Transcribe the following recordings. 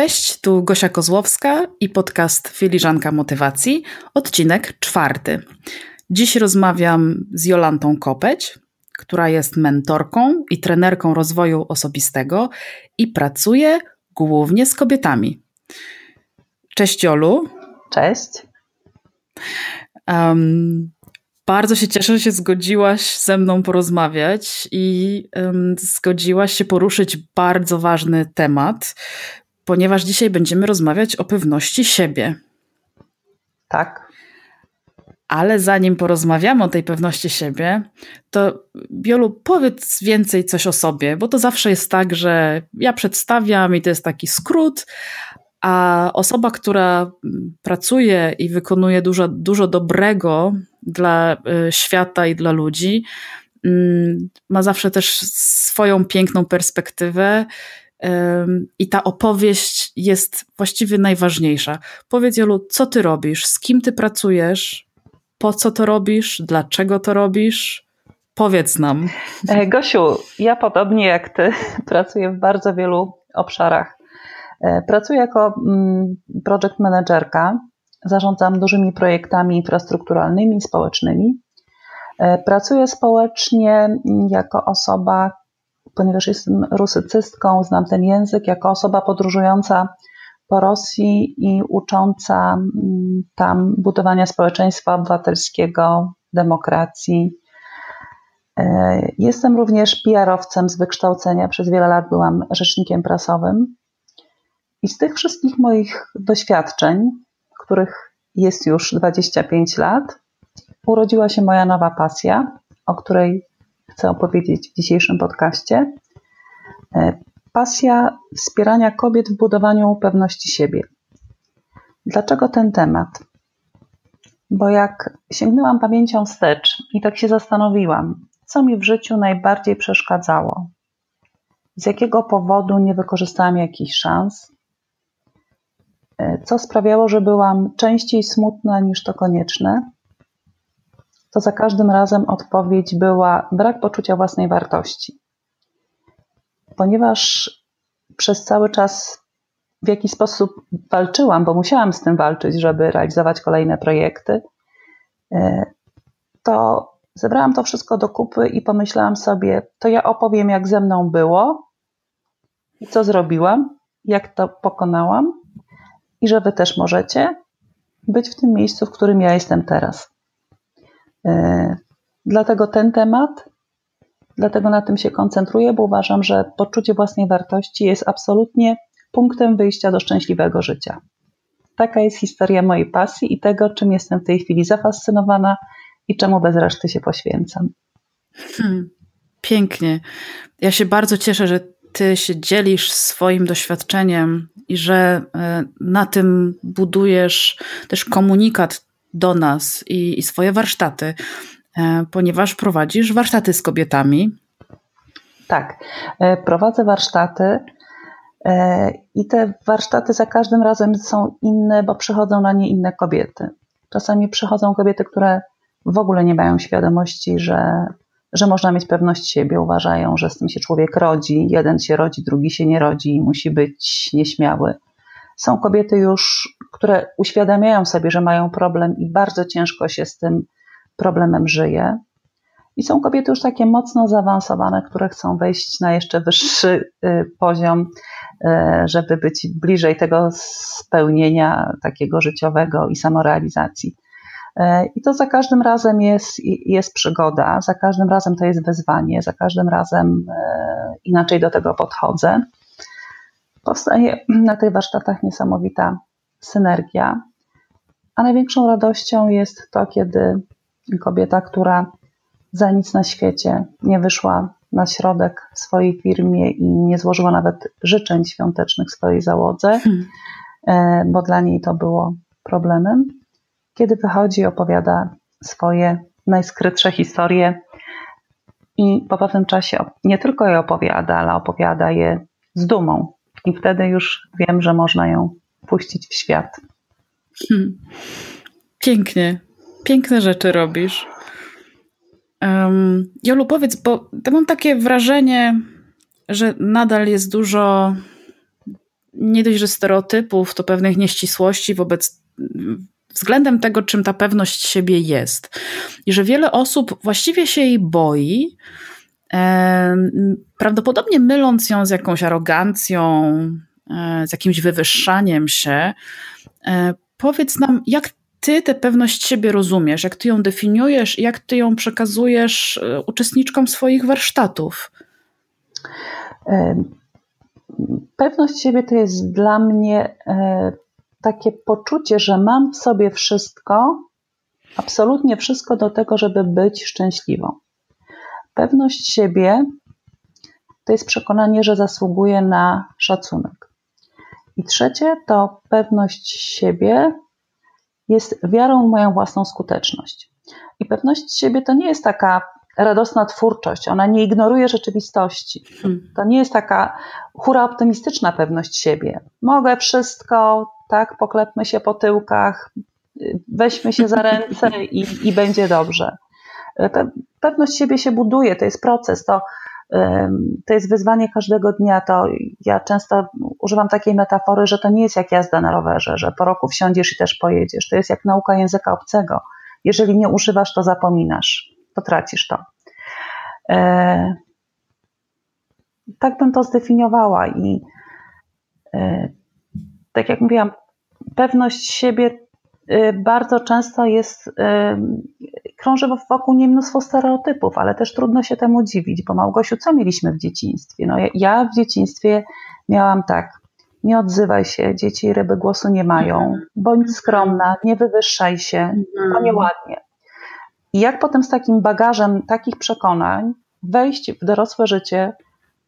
Cześć, tu Gosia Kozłowska i podcast Filiżanka Motywacji, odcinek czwarty. Dziś rozmawiam z Jolantą Kopeć, która jest mentorką i trenerką rozwoju osobistego i pracuje głównie z kobietami. Cześć Jolu. Cześć. Um, bardzo się cieszę, że się zgodziłaś ze mną porozmawiać i um, zgodziłaś się poruszyć bardzo ważny temat, ponieważ dzisiaj będziemy rozmawiać o pewności siebie. Tak. Ale zanim porozmawiamy o tej pewności siebie, to Biolu, powiedz więcej coś o sobie, bo to zawsze jest tak, że ja przedstawiam i to jest taki skrót, a osoba, która pracuje i wykonuje dużo, dużo dobrego dla y, świata i dla ludzi, mm, ma zawsze też swoją piękną perspektywę i ta opowieść jest właściwie najważniejsza. Powiedz, Jolu, co ty robisz, z kim ty pracujesz, po co to robisz, dlaczego to robisz? Powiedz nam. E, Gosiu, ja podobnie jak ty pracuję w bardzo wielu obszarach. E, pracuję jako mm, project managerka, zarządzam dużymi projektami infrastrukturalnymi, społecznymi. E, pracuję społecznie mm, jako osoba, ponieważ jestem rusycystką, znam ten język, jako osoba podróżująca po Rosji i ucząca mm, tam budowania społeczeństwa obywatelskiego, demokracji. E, jestem również PR-owcem z wykształcenia. Przez wiele lat byłam rzecznikiem prasowym. I z tych wszystkich moich doświadczeń, których jest już 25 lat, urodziła się moja nowa pasja, o której chcę opowiedzieć w dzisiejszym podcaście. E, pasja wspierania kobiet w budowaniu pewności siebie. Dlaczego ten temat? Bo jak sięgnęłam pamięcią wstecz i tak się zastanowiłam, co mi w życiu najbardziej przeszkadzało, z jakiego powodu nie wykorzystałam jakichś szans, e, co sprawiało, że byłam częściej smutna niż to konieczne, to za każdym razem odpowiedź była brak poczucia własnej wartości. Ponieważ przez cały czas w jakiś sposób walczyłam, bo musiałam z tym walczyć, żeby realizować kolejne projekty, e, to zebrałam to wszystko do kupy i pomyślałam sobie, to ja opowiem, jak ze mną było i co zrobiłam, jak to pokonałam i że wy też możecie być w tym miejscu, w którym ja jestem teraz. E, dlatego ten temat, dlatego na tym się koncentruję, bo uważam, że poczucie własnej wartości jest absolutnie punktem wyjścia do szczęśliwego życia. Taka jest historia mojej pasji i tego, czym jestem w tej chwili zafascynowana i czemu bez reszty się poświęcam. Hmm, pięknie. Ja się bardzo cieszę, że ty się dzielisz swoim doświadczeniem i że e, na tym budujesz też komunikat do nas i, i swoje warsztaty, e, ponieważ prowadzisz warsztaty z kobietami. Tak, e, prowadzę warsztaty e, i te warsztaty za każdym razem są inne, bo przychodzą na nie inne kobiety. Czasami przychodzą kobiety, które w ogóle nie mają świadomości, że, że można mieć pewność siebie. Uważają, że z tym się człowiek rodzi. Jeden się rodzi, drugi się nie rodzi i musi być nieśmiały. Są kobiety już, które uświadamiają sobie, że mają problem i bardzo ciężko się z tym problemem żyje. I są kobiety już takie mocno zaawansowane, które chcą wejść na jeszcze wyższy y, poziom, y, żeby być bliżej tego spełnienia takiego życiowego i samorealizacji. Y, I to za każdym razem jest, jest przygoda, za każdym razem to jest wyzwanie, za każdym razem inaczej do tego podchodzę powstaje na tych warsztatach niesamowita synergia. A największą radością jest to, kiedy kobieta, która za nic na świecie nie wyszła na środek w swojej firmie i nie złożyła nawet życzeń świątecznych swojej załodze, hmm. E, bo dla niej to było problemem. Kiedy wychodzi, opowiada swoje najskrytsze historie i po pewnym czasie nie tylko je opowiada, ale opowiada je z dumą, i wtedy już wiem, że można ją puścić w świat. Hmm. Pięknie. Piękne rzeczy robisz. Um, Jolu, powiedz, bo ja mam takie wrażenie, że nadal jest dużo nie dość, że stereotypów, to pewnych nieścisłości wobec względem tego, czym ta pewność siebie jest. I że wiele osób właściwie się jej boi, prawdopodobnie myląc ją z jakąś arogancją, e, z jakimś wywyższaniem się. E, powiedz nam, jak ty tę pewność siebie rozumiesz, jak ty ją definiujesz, jak ty ją przekazujesz e, uczestniczkom swoich warsztatów? Pewność siebie to jest dla mnie takie poczucie, że mam w sobie wszystko, absolutnie wszystko do tego, żeby być szczęśliwą. Pewność siebie to jest przekonanie, że zasługuję na szacunek. I trzecie to pewność siebie jest wiarą w moją własną skuteczność. I pewność siebie to nie jest taka radosna twórczość, ona nie ignoruje rzeczywistości. Hmm. To nie jest taka hura optymistyczna pewność siebie. Mogę wszystko, tak, poklepmy się po tyłkach, weźmy się za ręce i, i będzie dobrze. Pewność siebie się buduje, to jest proces, to, to jest wyzwanie każdego dnia. To ja często używam takiej metafory, że to nie jest jak jazda na rowerze, że po roku wsiądziesz i też pojedziesz. To jest jak nauka języka obcego. Jeżeli nie używasz, to zapominasz, to tracisz to. E, tak bym to zdefiniowała i e, tak jak mówiłam, pewność siebie bardzo często jest, y, krąży wokół niej mnóstwo stereotypów, ale też trudno się temu dziwić, bo Małgosiu, co mieliśmy w dzieciństwie? No ja w dzieciństwie miałam tak, nie odzywaj się, dzieci ryby głosu nie mają, mhm. bądź skromna, nie wywyższaj się, to mhm. nieładnie. I jak potem z takim bagażem takich przekonań wejść w dorosłe życie,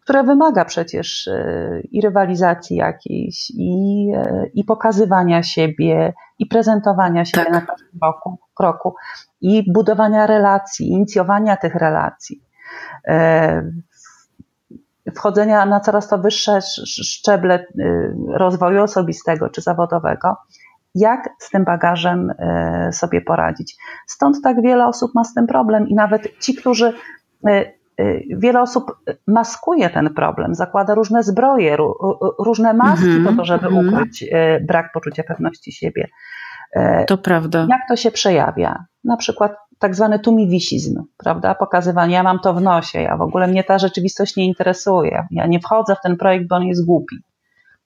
które wymaga przecież e, i rywalizacji jakiejś, i, e, i pokazywania siebie, i prezentowania siebie tak. na każdym roku, kroku, i budowania relacji, inicjowania tych relacji, e, wchodzenia na coraz to wyższe szczeble rozwoju osobistego czy zawodowego. Jak z tym bagażem sobie poradzić? Stąd tak wiele osób ma z tym problem i nawet ci, którzy wiele osób maskuje ten problem, zakłada różne zbroje, różne maski mm -hmm, po to, żeby mm -hmm. ukryć y, brak poczucia pewności siebie. Y, to prawda. Jak to się przejawia? Na przykład tak zwany tumiwisizm, prawda? Pokazywanie, ja mam to w nosie, ja w ogóle mnie ta rzeczywistość nie interesuje, ja nie wchodzę w ten projekt, bo on jest głupi.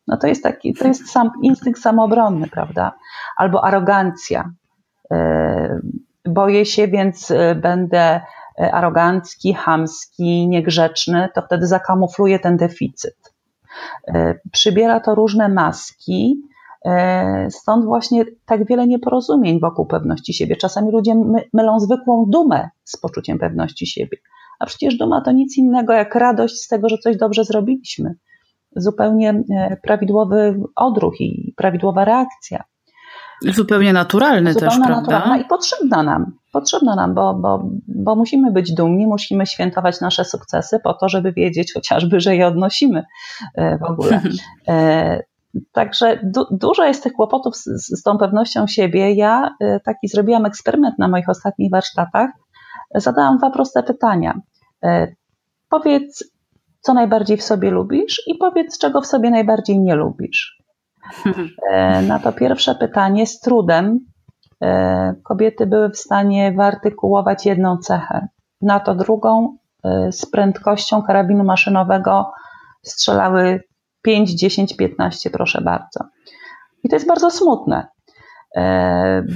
No to jest taki, to jest sam instynkt samoobronny, prawda? Albo arogancja. Boję się, więc będę arogancki, chamski, niegrzeczny, to wtedy zakamufluje ten deficyt. E, przybiera to różne maski, e, stąd właśnie tak wiele nieporozumień wokół pewności siebie. Czasami ludzie mylą zwykłą dumę z poczuciem pewności siebie. A przecież duma to nic innego jak radość z tego, że coś dobrze zrobiliśmy. Zupełnie prawidłowy odruch i prawidłowa reakcja. Zupełnie naturalny Zupełnie też, naturalna prawda? i potrzebna nam. Potrzebna nam, bo, bo, bo musimy być dumni, musimy świętować nasze sukcesy po to, żeby wiedzieć chociażby, że je odnosimy e, w ogóle. E, także du dużo jest tych kłopotów z, z, tą pewnością siebie. Ja e, taki zrobiłam eksperyment na moich ostatnich warsztatach. Zadałam dwa proste pytania. Powiedz, co najbardziej w sobie lubisz i powiedz, czego w sobie najbardziej nie lubisz. E, na to pierwsze pytanie z trudem e, kobiety były w stanie wyartykułować jedną cechę. Na to drugą e, z prędkością karabinu maszynowego strzelały 5, 10, 15, proszę bardzo. I to jest bardzo smutne,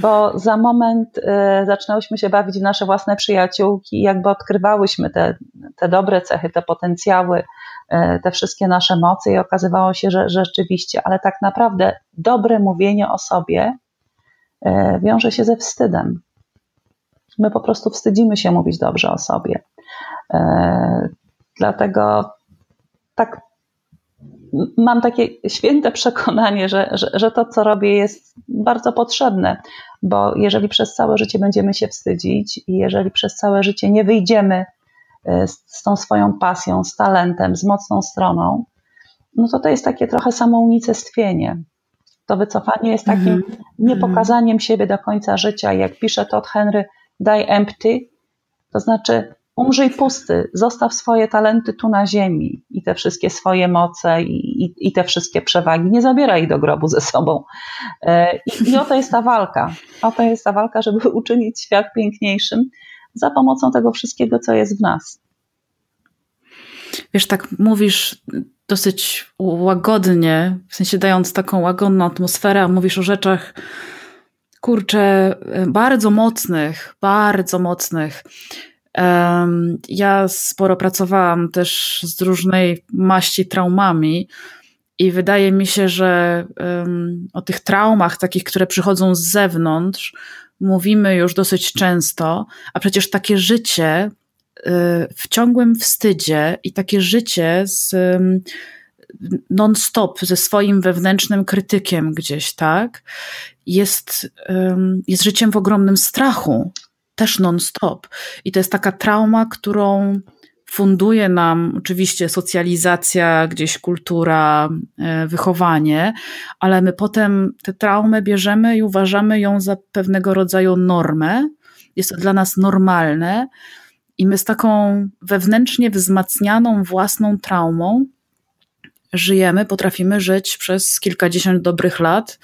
bo za moment zaczynałyśmy się bawić w nasze własne przyjaciółki, jakby odkrywałyśmy te, te dobre cechy, te potencjały, E, te wszystkie nasze moce i okazywało się, że, że rzeczywiście, ale tak naprawdę dobre mówienie o sobie e, wiąże się ze wstydem. My po prostu wstydzimy się mówić dobrze o sobie. E, dlatego tak mam takie święte przekonanie, że, że, że, to, co robię, jest bardzo potrzebne, bo jeżeli przez całe życie będziemy się wstydzić i jeżeli przez całe życie nie wyjdziemy E, z, z tą swoją pasją, z talentem, z mocną stroną, no to to jest takie trochę samounicestwienie. To wycofanie jest takim mm -hmm. niepokazaniem siebie do końca życia. Jak pisze Todd Henry, die empty, to znaczy umrzyj pusty, zostaw swoje talenty tu na ziemi i te wszystkie swoje moce i, i, i te wszystkie przewagi, nie zabieraj do grobu ze sobą. E, I, I oto jest ta walka. Oto jest ta walka, żeby uczynić świat piękniejszym za pomocą tego wszystkiego, co jest w nas. Wiesz, tak mówisz dosyć łagodnie, w sensie dając taką łagodną atmosferę, a mówisz o rzeczach, kurczę, bardzo mocnych, bardzo mocnych. Ja sporo pracowałam też z różnej maści traumami i wydaje mi się, że o tych traumach, takich, które przychodzą z zewnątrz, mówimy już dosyć często, a przecież takie życie y, w ciągłym wstydzie i takie życie z non-stop ze swoim wewnętrznym krytykiem gdzieś, tak, jest, jest życiem w ogromnym strachu, też non-stop. I to jest taka trauma, którą funduje nam oczywiście socjalizacja, gdzieś kultura, e, wychowanie, ale my potem tę traumę bierzemy i uważamy ją za pewnego rodzaju normę. Jest to dla nas normalne i my z taką wewnętrznie wzmacnianą własną traumą żyjemy, potrafimy żyć przez kilkadziesiąt dobrych lat,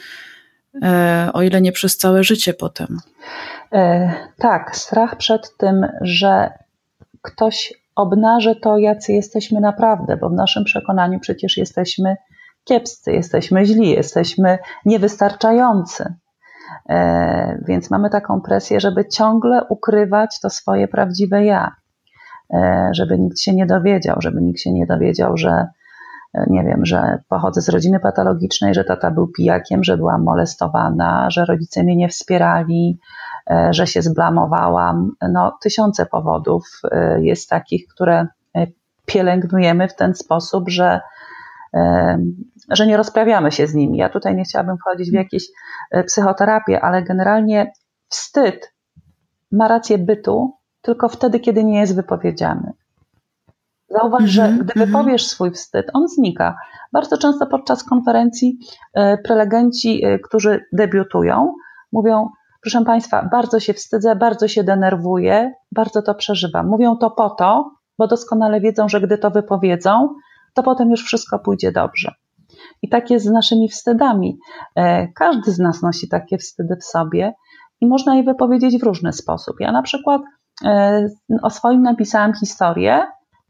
e, o ile nie przez całe życie potem. E, tak, strach przed tym, że ktoś obnaży to, jacy jesteśmy naprawdę, bo w naszym przekonaniu przecież jesteśmy kiepscy, jesteśmy źli, jesteśmy niewystarczający. E, więc mamy taką presję, żeby ciągle ukrywać to swoje prawdziwe ja, e, żeby nikt się nie dowiedział, żeby nikt się nie dowiedział, że nie wiem, że pochodzę z rodziny patologicznej, że tata był pijakiem, że byłam molestowana, że rodzice mnie nie wspierali, że się zblamowałam. No, tysiące powodów e, jest takich, które e, pielęgnujemy w ten sposób, że, że nie rozprawiamy się z nimi. Ja tutaj nie chciałabym wchodzić w jakieś psychoterapię, ale generalnie wstyd ma rację bytu tylko wtedy, kiedy nie jest wypowiedziany. Zauważ, mm -hmm, że mhm, gdy mm -hmm. wypowiesz swój wstyd, on znika. Bardzo często podczas konferencji prelegenci, którzy debiutują, mówią: Proszę Państwa, bardzo się wstydzę, bardzo się denerwuję, bardzo to przeżywam. Mówią to po to, bo doskonale wiedzą, że gdy to wypowiedzą, to potem już wszystko pójdzie dobrze. I tak jest z naszymi wstydami. E, każdy z nas nosi takie wstydy w sobie i można je wypowiedzieć w różny sposób. Ja na przykład e, o swoim napisałam historię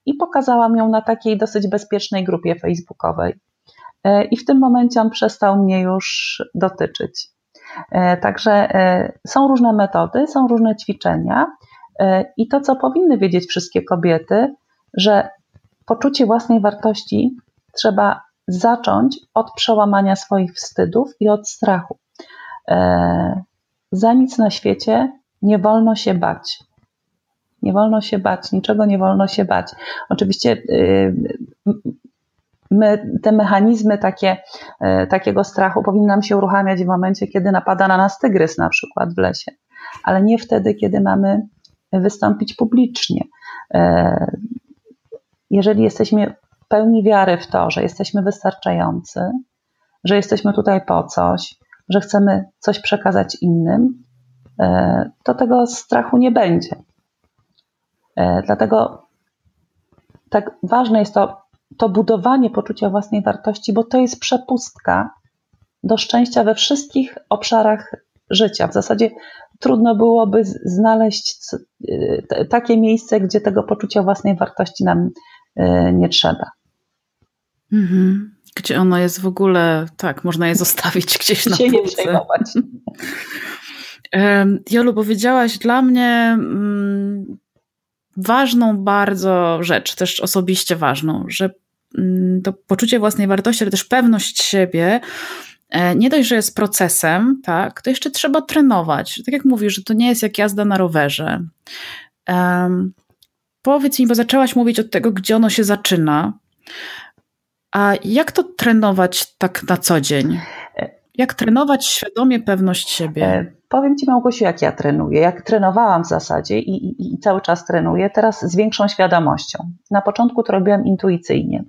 i pokazałam ją na takiej dosyć bezpiecznej grupie facebookowej. E, I w tym momencie on przestał mnie już dotyczyć. E, także e, są różne metody, są różne ćwiczenia e, i to, co powinny wiedzieć wszystkie kobiety, że poczucie własnej wartości trzeba zacząć od przełamania swoich wstydów i od strachu. Za nic na świecie nie wolno się bać. Nie wolno się bać, niczego nie wolno się bać. Oczywiście y, my, te mechanizmy takie, e, takiego strachu powinny nam się uruchamiać w momencie, kiedy napada na nas tygrys na przykład w lesie, ale nie wtedy, kiedy mamy wystąpić publicznie. E, jeżeli jesteśmy pełni wiary w to, że jesteśmy wystarczający, że jesteśmy tutaj po coś, że chcemy coś przekazać innym, e, to tego strachu nie będzie. Dlatego tak ważne jest to, to budowanie poczucia własnej wartości, bo to jest przepustka do szczęścia we wszystkich obszarach życia. W zasadzie trudno byłoby znaleźć takie miejsce, gdzie tego poczucia własnej wartości nam e, nie trzeba. Mhm. Gdzie ono jest w ogóle, tak, można je zostawić gdzieś na półce. nie przejmować. Jolu, powiedziałaś dla mnie mm, ważną bardzo rzecz, też osobiście ważną, że mm, to poczucie własnej wartości, ale też pewność siebie e, nie dość, że jest procesem, tak, to jeszcze trzeba trenować. Tak jak mówisz, że to nie jest jak jazda na rowerze. Um, powiedz mi, bo zaczęłaś mówić od tego, gdzie ono się zaczyna. A jak to trenować tak na co dzień? Jak trenować świadomie pewność siebie? Powiem Ci, Małgosiu, jak ja trenuję. Jak trenowałam w zasadzie i, i, i cały czas trenuję, teraz z większą świadomością. Na początku to robiłam intuicyjnie.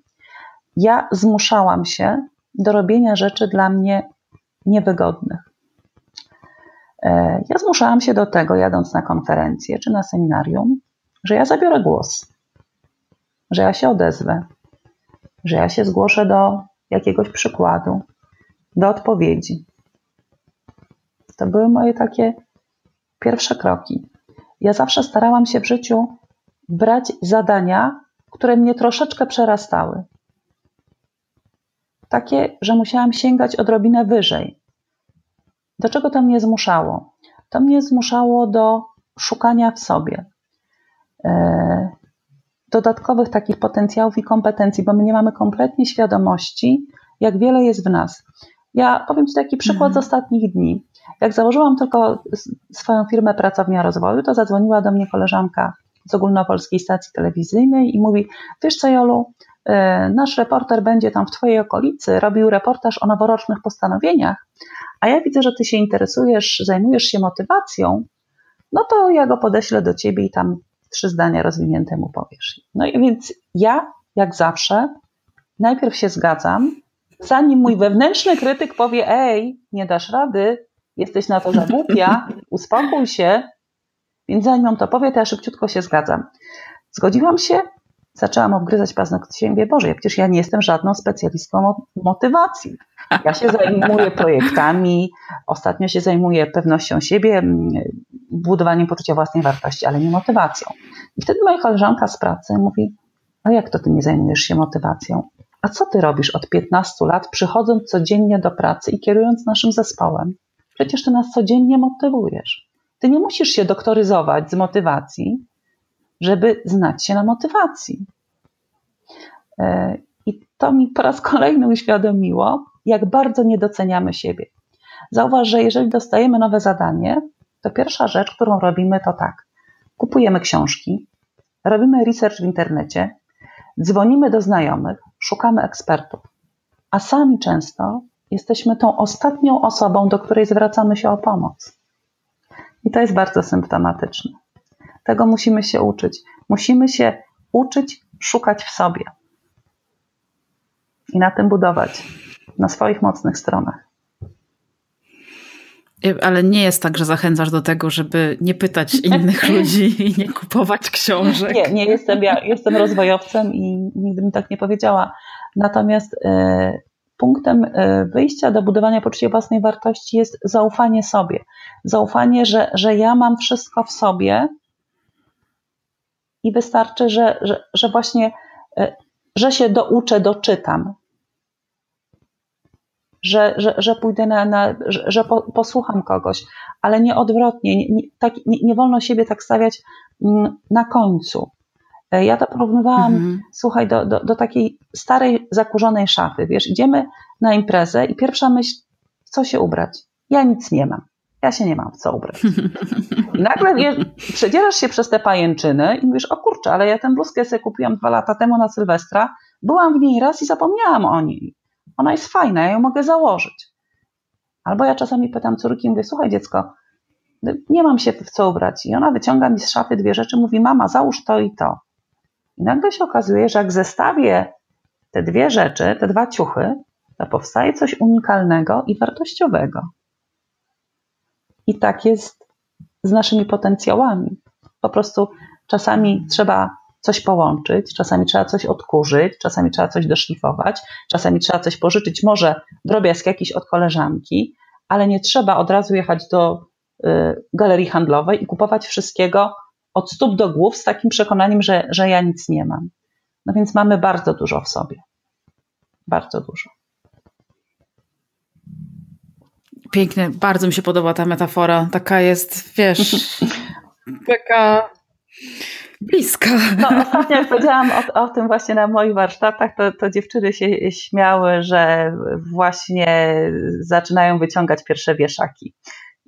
Ja zmuszałam się do robienia rzeczy dla mnie niewygodnych. E, ja zmuszałam się do tego, jadąc na konferencję czy na seminarium, że ja zabiorę głos, że ja się odezwę, że ja się zgłoszę do jakiegoś przykładu, do odpowiedzi. To były moje takie pierwsze kroki. Ja zawsze starałam się w życiu brać zadania, które mnie troszeczkę przerastały. Takie, że musiałam sięgać odrobinę wyżej. Do czego to mnie zmuszało? To mnie zmuszało do szukania w sobie e, dodatkowych takich potencjałów i kompetencji, bo my nie mamy kompletnie świadomości, jak wiele jest w nas. Ja powiem Ci taki przykład mhm. z ostatnich dni. Jak założyłam tylko swoją firmę Pracownia Rozwoju, to zadzwoniła do mnie koleżanka z ogólnopolskiej stacji telewizyjnej i mówi: Wiesz co, Jolu, e, nasz reporter będzie tam w Twojej okolicy robił reportaż o noworocznych postanowieniach, a ja widzę, że Ty się interesujesz, zajmujesz się motywacją, no to ja go podeślę do Ciebie i tam trzy zdania rozwinięte mu powiesz. No i więc ja, jak zawsze, najpierw się zgadzam, zanim mój wewnętrzny krytyk powie: Ej, nie dasz rady, jesteś na to za głupia, uspokój się. Więc zanim on to powie, to ja szybciutko się zgadzam. Zgodziłam się, zaczęłam obgryzać paznokcie i mówię, Boże, przecież ja nie jestem żadną specjalistką motywacji. Ja się zajmuję projektami, ostatnio się zajmuję pewnością siebie, budowaniem poczucia własnej wartości, ale nie motywacją. I wtedy moja koleżanka z pracy mówi, a jak to ty nie zajmujesz się motywacją? A co ty robisz od 15 lat, przychodząc codziennie do pracy i kierując naszym zespołem? Przecież ty nas codziennie motywujesz. Ty nie musisz się doktoryzować z motywacji, żeby znać się na motywacji. E, I to mi po raz kolejny uświadomiło, jak bardzo nie doceniamy siebie. Zauważ, że jeżeli dostajemy nowe zadanie, to pierwsza rzecz, którą robimy, to tak. Kupujemy książki, robimy research w internecie, dzwonimy do znajomych, szukamy ekspertów, a sami często jesteśmy tą ostatnią osobą, do której zwracamy się o pomoc. I to jest bardzo symptomatyczne. Tego musimy się uczyć. Musimy się uczyć szukać w sobie i na tym budować, na swoich mocnych stronach. Ale nie jest tak, że zachęcasz do tego, żeby nie pytać innych ludzi i nie kupować książek. Nie, nie jestem. Ja jestem rozwojowcem i nigdy bym tak nie powiedziała. Natomiast y, punktem y, wyjścia do budowania poczucia własnej wartości jest zaufanie sobie. Zaufanie, że, że ja mam wszystko w sobie i wystarczy, że, że, że właśnie, y, że się douczę, doczytam, że, że, że pójdę na, na że, że po, posłucham kogoś, ale nie odwrotnie. Nie, nie, tak, nie, nie wolno siebie tak stawiać mm, na końcu. E, ja to porównywałam, mhm. słuchaj, do, do, do takiej starej, zakurzonej szafy. Wiesz, idziemy na imprezę i pierwsza myśl, co się ubrać? Ja nic nie mam. Ja się nie mam w co ubrać. I nagle wiesz, przedzierasz się przez te pajęczyny i mówisz, o kurczę, ale ja tę bluzkę sobie kupiłam dwa lata temu na Sylwestra, byłam w niej raz i zapomniałam o niej ona jest fajna, ja ją mogę założyć. Albo ja czasami pytam córki, mówię, słuchaj dziecko, nie mam się w co ubrać. I ona wyciąga mi z szafy dwie rzeczy, mówi, mama, załóż to i to. I nagle się okazuje, że jak zestawię te dwie rzeczy, te dwa ciuchy, to powstaje coś unikalnego i wartościowego. I tak jest z naszymi potencjałami. Po prostu czasami trzeba coś połączyć, czasami trzeba coś odkurzyć, czasami trzeba coś doszlifować, czasami trzeba coś pożyczyć, może drobiazg jakiś od koleżanki, ale nie trzeba od razu jechać do y, galerii handlowej i kupować wszystkiego od stóp do głów z takim przekonaniem, że, że ja nic nie mam. No więc mamy bardzo dużo w sobie. Bardzo dużo. Pięknie, bardzo mi się podoba ta metafora. Taka jest, wiesz, taka Blisko. No, ostatnio jak powiedziałam o, o, tym właśnie na moich warsztatach, to, to dziewczyny się śmiały, że właśnie zaczynają wyciągać pierwsze wieszaki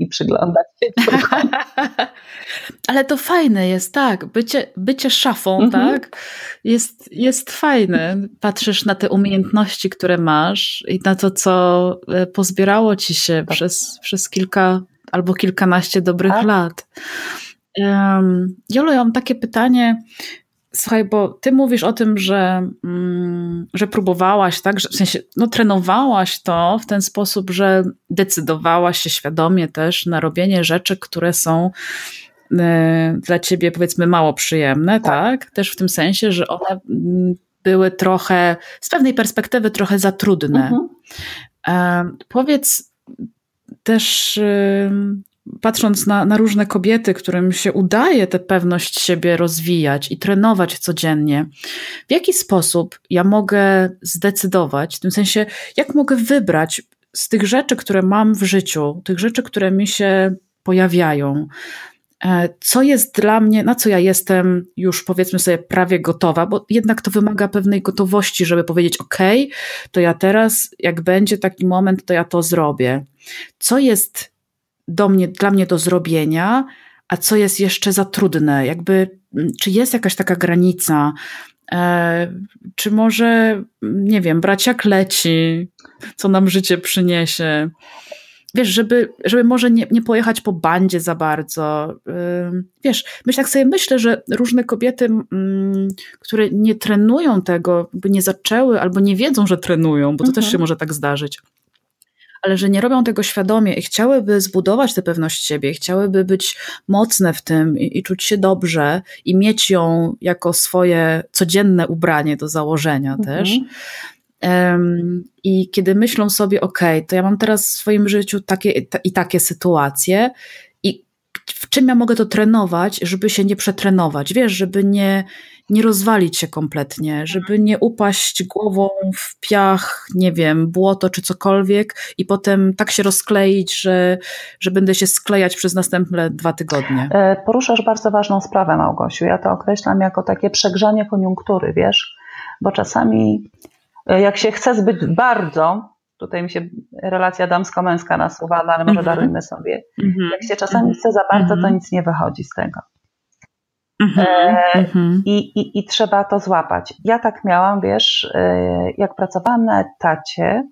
i przyglądać się. Ale to fajne jest, tak. Bycie, bycie szafą, mhm. tak, jest, jest fajne. Patrzysz na te umiejętności, które masz i na to, co e, pozbierało ci się tak. przez, przez kilka albo kilkanaście dobrych tak. lat. Um, Jolo, ja mam takie pytanie. Słuchaj, bo ty mówisz o tym, że, mm, że próbowałaś, tak? Że, w sensie, no, trenowałaś to w ten sposób, że decydowałaś się świadomie też na robienie rzeczy, które są dla ciebie powiedzmy mało przyjemne, tak. tak? Też w tym sensie, że one mm, były trochę, z pewnej perspektywy trochę za trudne. Mhm. Powiedz też patrząc na, na, różne kobiety, którym się udaje tę pewność siebie rozwijać i trenować codziennie, w jaki sposób ja mogę zdecydować, w tym sensie, jak mogę wybrać z tych rzeczy, które mam w życiu, tych rzeczy, które mi się pojawiają, e, co jest dla mnie, na co ja jestem już powiedzmy sobie prawie gotowa, bo jednak to wymaga pewnej gotowości, żeby powiedzieć: OK, to ja teraz, jak będzie taki moment, to ja to zrobię. Co jest do mnie, dla mnie do zrobienia, a co jest jeszcze za trudne? Jakby, czy jest jakaś taka granica? E, czy może, nie wiem, brać jak leci, co nam życie przyniesie? Wiesz, żeby, żeby może nie, nie pojechać po bandzie za bardzo. Wiesz, myślę, tak sobie myślę, że różne kobiety, które nie trenują tego, by nie zaczęły albo nie wiedzą, że trenują, bo to mhm. też się może tak zdarzyć ale że nie robią tego świadomie i chciałyby zbudować tę pewność siebie, chciałyby być mocne w tym i, i czuć się dobrze i mieć ją jako swoje codzienne ubranie do założenia mhm. też. Um, I kiedy myślą sobie, OK, to ja mam teraz w swoim życiu takie i takie sytuacje, i w czym ja mogę to trenować, żeby się nie przetrenować, wiesz, żeby nie, nie rozwalić się kompletnie, żeby nie upaść głową w piach, nie wiem, błoto czy cokolwiek i potem tak się rozkleić, że, że będę się sklejać przez następne dwa tygodnie. E, poruszasz bardzo ważną sprawę, Małgosiu. Ja to określam jako takie przegrzanie koniunktury, wiesz, bo czasami e, jak się chce zbyt bardzo, tutaj mi się relacja damsko-męska nasuwa, no ale może mm -hmm. darujmy sobie, mm -hmm. jak się czasami mhm. chce za bardzo, to mhm. nic nie wychodzi z tego. Mm-hmm, e, mm-hmm. I, i, I trzeba to złapać. Ja tak miałam, wiesz, e, jak pracowałam na etacie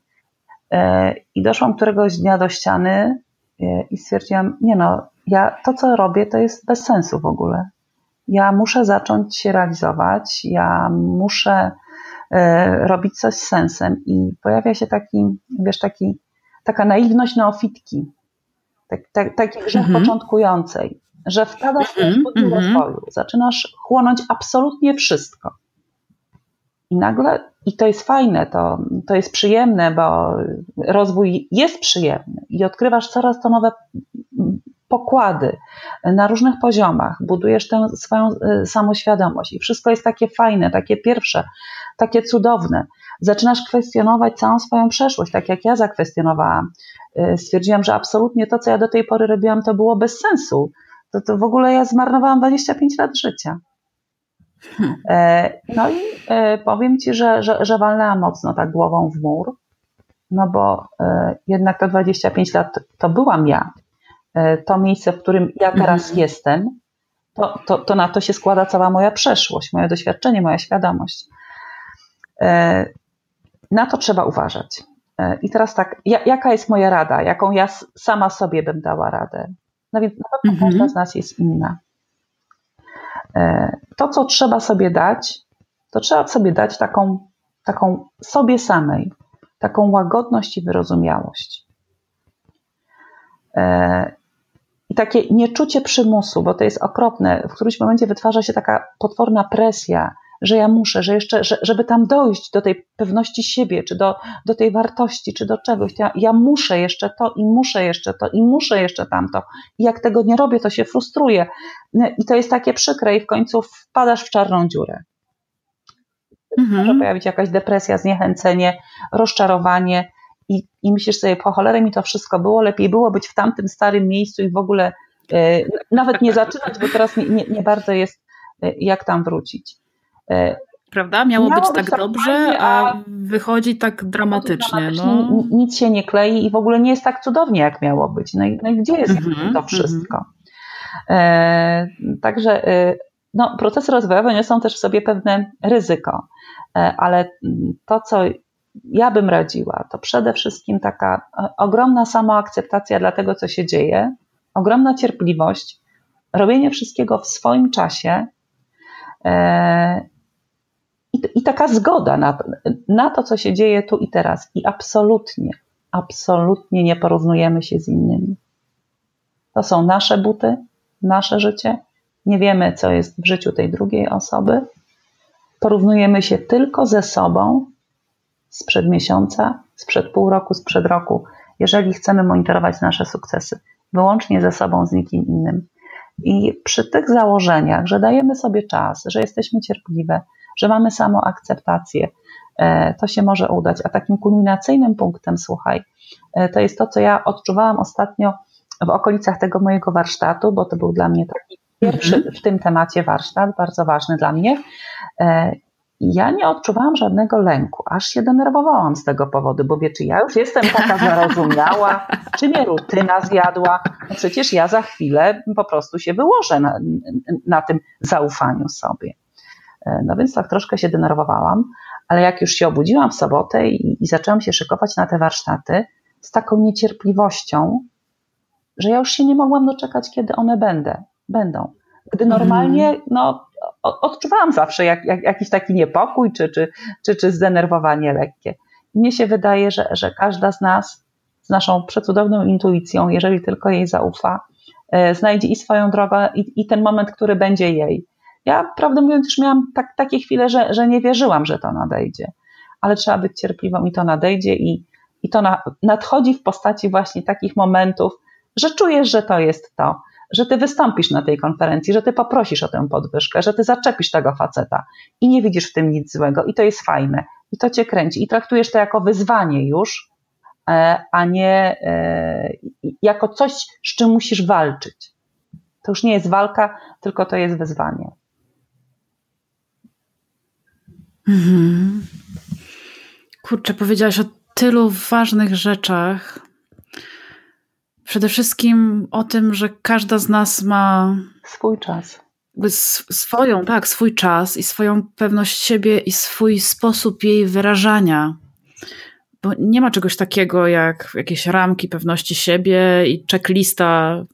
e, i doszłam któregoś dnia do ściany i stwierdziłam, nie no, ja to co robię to jest bez sensu w ogóle. Ja muszę zacząć się realizować, ja muszę robić coś z sensem i pojawia się taki, wiesz, taki, taka naiwność neofitki, tak, tak, taki grzech mm-hmm. początkującej że wpadasz w mm -hmm. rozwoju, zaczynasz chłonąć absolutnie wszystko. I nagle, i to jest fajne, to, to jest przyjemne, bo rozwój jest przyjemny i odkrywasz coraz to nowe pokłady na różnych poziomach, budujesz tę swoją e, samoświadomość i wszystko jest takie fajne, takie pierwsze, takie cudowne. Zaczynasz kwestionować całą swoją przeszłość, tak jak ja zakwestionowałam. E, stwierdziłam, że absolutnie to, co ja do tej pory robiłam, to było bez sensu to, to w ogóle ja zmarnowałam 25 lat życia. Hmm. E, no i e, powiem Ci, że, że, że walnęłam mocno tak głową w mur, no bo e, jednak te 25 lat to byłam ja. To miejsce, w którym ja teraz mhm. jestem, to, to, to na to się składa cała moja przeszłość, moje doświadczenie, moja świadomość. Na to trzeba uważać. I teraz tak, jaka jest moja rada, jaką ja sama sobie bym dała radę? No więc na pewno mhm. każda z nas jest inna. E, to, co trzeba sobie dać, to trzeba sobie dać taką, taką sobie samej, taką łagodność i wyrozumiałość. E, I takie nieczucie przymusu, bo to jest okropne. W którymś momencie wytwarza się taka potworna presja, że ja muszę, że jeszcze, że, żeby tam dojść do tej pewności siebie, czy do, do tej wartości, czy do czegoś, ja, ja muszę jeszcze to i muszę jeszcze to i muszę jeszcze tamto. I jak tego nie robię, to się frustruję. I to jest takie przykre i w końcu wpadasz w czarną dziurę. Mhm. Może pojawić jakaś depresja, zniechęcenie, rozczarowanie i, i myślisz sobie, po cholerę mi to wszystko było, lepiej było być w tamtym starym miejscu i w ogóle e, nawet nie zaczynać, bo teraz nie, nie, nie bardzo jest e, jak tam wrócić. E, Prawda? Miało, Miało być, być, tak dobrze, fajnie, a, wychodzi tak dramatycznie. No. Nic się nie klei i w ogóle nie jest tak cudownie, jak miało być. No i, no i gdzie jest mm -hmm, to wszystko? Mm -hmm. e, także e, no, procesy rozwojowe niosą też w sobie pewne ryzyko, e, ale to, co ja bym radziła, to przede wszystkim taka ogromna samoakceptacja dla tego, co się dzieje, ogromna cierpliwość, robienie wszystkiego w swoim czasie, i, taka zgoda na to, na to, co się dzieje tu i teraz. I absolutnie, absolutnie nie porównujemy się z innymi. To są nasze buty, nasze życie, nie wiemy, co jest w życiu tej drugiej osoby. Porównujemy się tylko ze sobą sprzed miesiąca, sprzed pół roku, sprzed roku, jeżeli chcemy monitorować nasze sukcesy, wyłącznie ze sobą, z nikim innym. I przy tych założeniach, że dajemy sobie czas, że jesteśmy cierpliwe, że mamy samoakceptację, e, to się może udać. A takim kulminacyjnym punktem, słuchaj, e, to jest to, co ja odczuwałam ostatnio w okolicach tego mojego warsztatu, bo to był dla mnie taki pierwszy mhm. w tym temacie warsztat, bardzo ważny dla mnie. E, ja nie odczuwałam żadnego lęku, aż się denerwowałam z tego powodu, bo wie, czy ja już jestem taka zarozumiała, czy mnie rutyna zjadła. No przecież ja za chwilę po prostu się wyłożę na, na tym zaufaniu sobie. No więc tak troszkę się denerwowałam, ale jak już się obudziłam w sobotę i, i zaczęłam się szykować na te warsztaty z taką niecierpliwością, że ja już się nie mogłam doczekać, kiedy one będę, będą. Gdy normalnie, mhm. no, odczuwałam zawsze jak, jak, jakiś taki niepokój czy, czy, czy, czy zdenerwowanie lekkie. I mnie się wydaje, że, że każda z nas z naszą przecudowną intuicją, jeżeli tylko jej zaufa, e, znajdzie i swoją drogę, i, i ten moment, który będzie jej. Ja, prawdę mówiąc, już miałam tak, takie chwile, że, że nie wierzyłam, że to nadejdzie, ale trzeba być cierpliwą i to nadejdzie, i, i to na, nadchodzi w postaci właśnie takich momentów, że czujesz, że to jest to, że ty wystąpisz na tej konferencji, że ty poprosisz o tę podwyżkę, że ty zaczepisz tego faceta i nie widzisz w tym nic złego i to jest fajne i to cię kręci i traktujesz to jako wyzwanie już, e, a nie e, jako coś, z czym musisz walczyć. To już nie jest walka, tylko to jest wyzwanie. Mhm. Kurczę, powiedziałaś o tylu ważnych rzeczach, Przede wszystkim o tym, że każda z nas ma swój czas. Swoją, tak, swój czas i swoją pewność siebie i swój sposób jej wyrażania. Bo nie ma czegoś takiego jak jakieś ramki pewności siebie i checklista,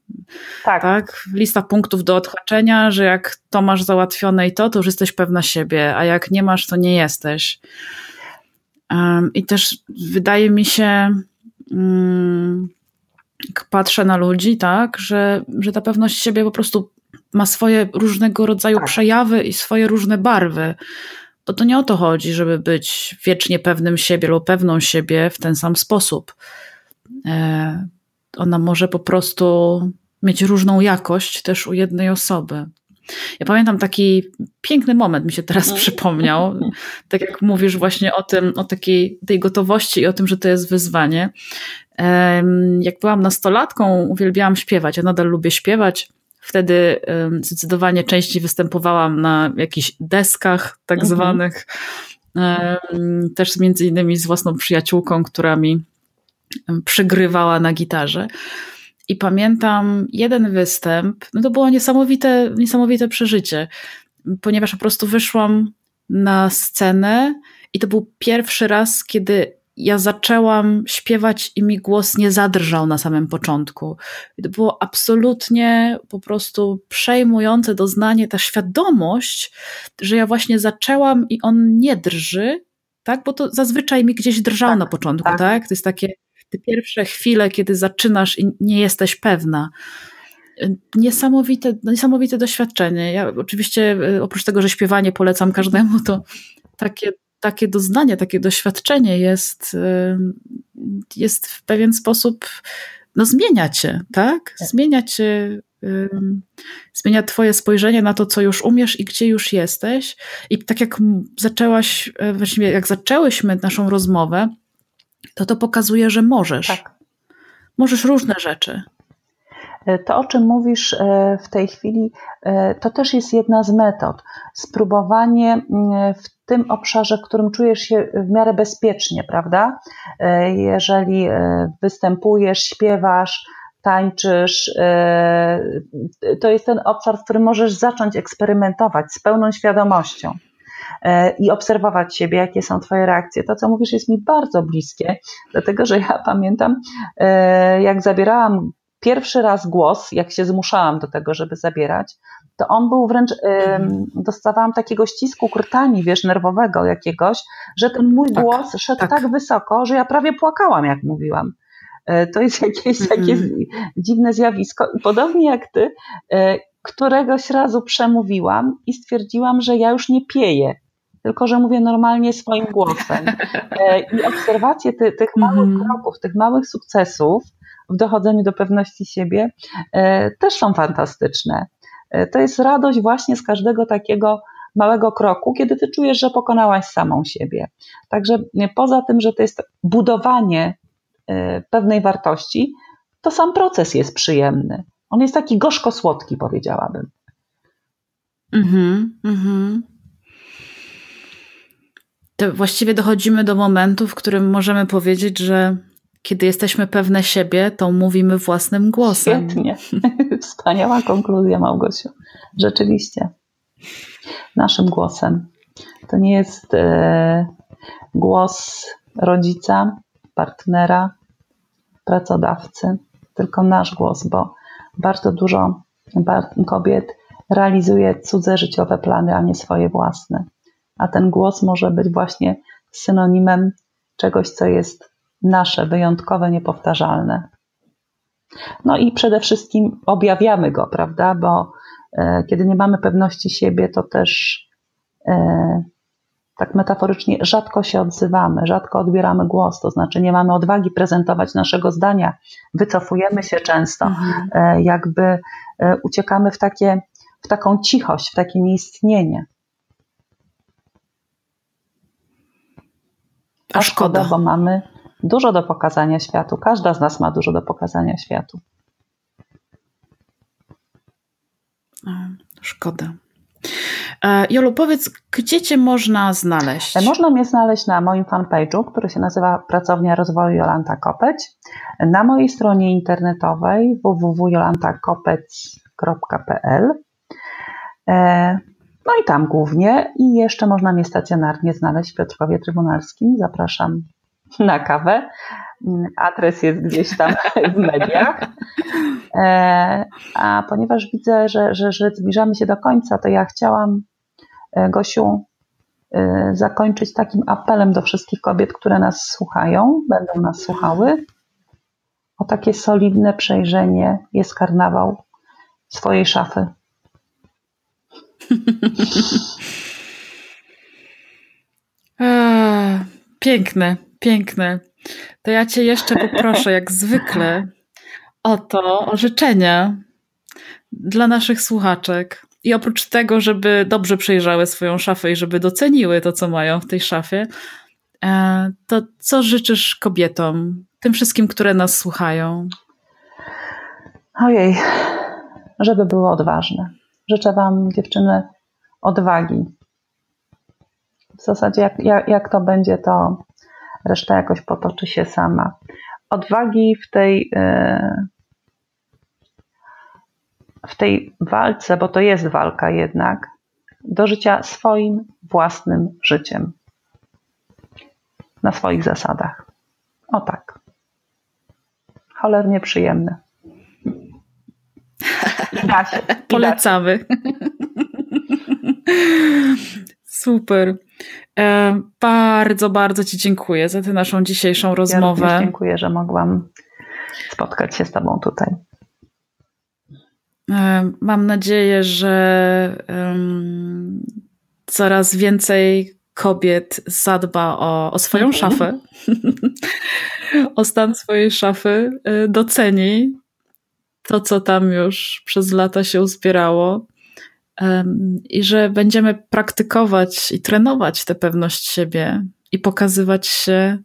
tak. tak? Lista punktów do odhaczenia, że jak to masz załatwione i to, to już jesteś pewna siebie, a jak nie masz, to nie jesteś. Um, I też wydaje mi się, um, patrzę na ludzi, tak, że, że ta pewność siebie po prostu ma swoje różnego rodzaju tak. przejawy i swoje różne barwy. Bo to nie o to chodzi, żeby być wiecznie pewnym siebie lub pewną siebie w ten sam sposób. E, ona może po prostu mieć różną jakość też u jednej osoby. Ja pamiętam taki piękny moment, mi się teraz mm. przypomniał. Tak jak mówisz właśnie o tym, o takiej tej gotowości i o tym, że to jest wyzwanie. Jak byłam nastolatką, uwielbiałam śpiewać. Ja nadal lubię śpiewać. Wtedy zdecydowanie częściej występowałam na jakichś deskach tak mhm. zwanych. Też między innymi z własną przyjaciółką, która mi przygrywała na gitarze. I pamiętam jeden występ, no to było niesamowite, niesamowite przeżycie, ponieważ po prostu wyszłam na scenę i to był pierwszy raz, kiedy ja zaczęłam śpiewać i mi głos nie zadrżał na samym początku. I to było absolutnie po prostu przejmujące doznanie, ta świadomość, że ja właśnie zaczęłam i on nie drży, tak? Bo to zazwyczaj mi gdzieś drżał tak, na początku, tak. tak? To jest takie te pierwsze chwile, kiedy zaczynasz i nie jesteś pewna. Niesamowite, niesamowite doświadczenie. Ja oczywiście e, oprócz tego, że śpiewanie polecam każdemu, to takie, takie doznanie, takie doświadczenie jest, e, jest w pewien sposób, no zmienia cię, tak? tak. Zmienia cię, zmienia twoje spojrzenie na to, co już umiesz i gdzie już jesteś. I tak jak zaczęłaś, e, właściwie jak zaczęłyśmy naszą rozmowę, to to pokazuje, że możesz. Tak. Możesz różne rzeczy. E, to, o czym mówisz e, w tej chwili, e, to też jest jedna z metod. Spróbowanie w tym obszarze, w którym czujesz się w miarę bezpiecznie, prawda? Jeżeli występujesz, śpiewasz, tańczysz, to jest ten obszar, w którym możesz zacząć eksperymentować z pełną świadomością. E, i obserwować siebie, jakie są Twoje reakcje. To, co mówisz, jest mi bardzo bliskie, dlatego że ja pamiętam, e, jak zabierałam pierwszy raz głos, jak się zmuszałam do tego, żeby zabierać, to on był wręcz, dostawałam takiego ścisku kurtani, wiesz, nerwowego jakiegoś, że ten mój tak, głos szedł tak. tak. wysoko, że ja prawie płakałam, jak mówiłam. To jest jakieś mm. takie dziwne zjawisko. I podobnie jak ty, któregoś razu przemówiłam i stwierdziłam, że ja już nie pieję, tylko że mówię normalnie swoim głosem. I obserwacje ty, tych małych mm. kroków, tych małych sukcesów w dochodzeniu do pewności siebie też są fantastyczne. To jest radość właśnie z każdego takiego małego kroku, kiedy ty czujesz, że pokonałaś samą siebie. Także poza tym, że to jest budowanie pewnej wartości, to sam proces jest przyjemny. On jest taki gorzko-słodki, powiedziałabym. Mhm, mhm. To właściwie dochodzimy do momentu, w którym możemy powiedzieć, że kiedy jesteśmy pewne siebie, to mówimy własnym głosem. Świetnie. Wspaniała konkluzja, Małgosiu. Rzeczywiście naszym głosem. To nie jest e, głos rodzica, partnera, pracodawcy, tylko nasz głos, bo bardzo dużo kobiet realizuje cudze życiowe plany, a nie swoje własne. A ten głos może być właśnie synonimem czegoś, co jest nasze, wyjątkowe, niepowtarzalne. No i przede wszystkim objawiamy go, prawda? Bo E, kiedy nie mamy pewności siebie, to też e, tak metaforycznie rzadko się odzywamy, rzadko odbieramy głos, to znaczy nie mamy odwagi prezentować naszego zdania, wycofujemy się często, mhm. E, jakby uciekamy w, takie, w taką cichość, w takie nieistnienie. A szkoda, bo mamy dużo do pokazania światu. Każda z nas ma dużo do pokazania światu. Szkoda. E, Jolu, powiedz, gdzie Cię można znaleźć? E, można mnie znaleźć na moim fanpage'u, który się nazywa Pracownia Rozwoju Jolanta Kopeć, na mojej stronie internetowej www.jolantakopeć.pl e, no i tam głównie i jeszcze można mnie stacjonarnie znaleźć w Piotrkowie Trybunalskim. Zapraszam na kawę. Adres jest gdzieś tam w mediach. E, a ponieważ widzę, że, że, że zbliżamy się do końca, to ja chciałam, e, Gosiu, e, zakończyć takim apelem do wszystkich kobiet, które nas słuchają, będą nas słuchały, o takie solidne przejrzenie jest karnawał swojej szafy. piękne, piękne. To ja Cię jeszcze poproszę, jak zwykle, o to, o życzenia dla naszych słuchaczek. I oprócz tego, żeby dobrze przejrzały swoją szafę i żeby doceniły to, co mają w tej szafie, e, to co życzysz kobietom, tym wszystkim, które nas słuchają? Ojej, żeby były odważne. Życzę Wam, dziewczyny, odwagi. W zasadzie, jak, jak, jak to będzie, to reszta jakoś potoczy się sama. Odwagi w tej, e, w tej walce, bo to jest walka jednak, do życia swoim własnym życiem. Na swoich zasadach. O tak. Cholernie przyjemne. Da się. Polecamy. Super. E, bardzo, bardzo Ci dziękuję za tę naszą dzisiejszą rozmowę. Ja dziękuję, że mogłam spotkać się z Tobą tutaj. E, mam nadzieję, że um, coraz więcej kobiet zadba o, o swoją mhm. szafę, o stan swojej szafy, e, doceni to, co tam już przez lata się uzbierało i że będziemy praktykować i trenować tę pewność siebie i pokazywać się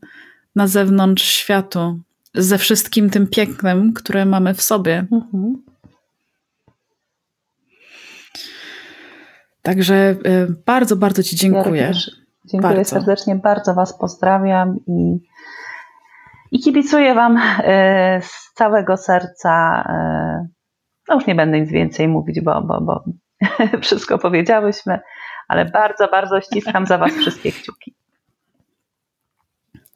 na zewnątrz światu ze wszystkim tym pięknem, które mamy w sobie. Mhm. Także e, bardzo, bardzo Ci dziękuję. Ja dziękuję bardzo. serdecznie, bardzo Was pozdrawiam i, i kibicuję Wam e, z całego serca. E, no już nie będę nic więcej mówić, bo, bo, bo wszystko powiedziałyśmy, ale bardzo, bardzo ściskam za Was wszystkie kciuki.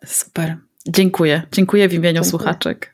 Super. Dziękuję. Dziękuję w imieniu Dziękuję. słuchaczek.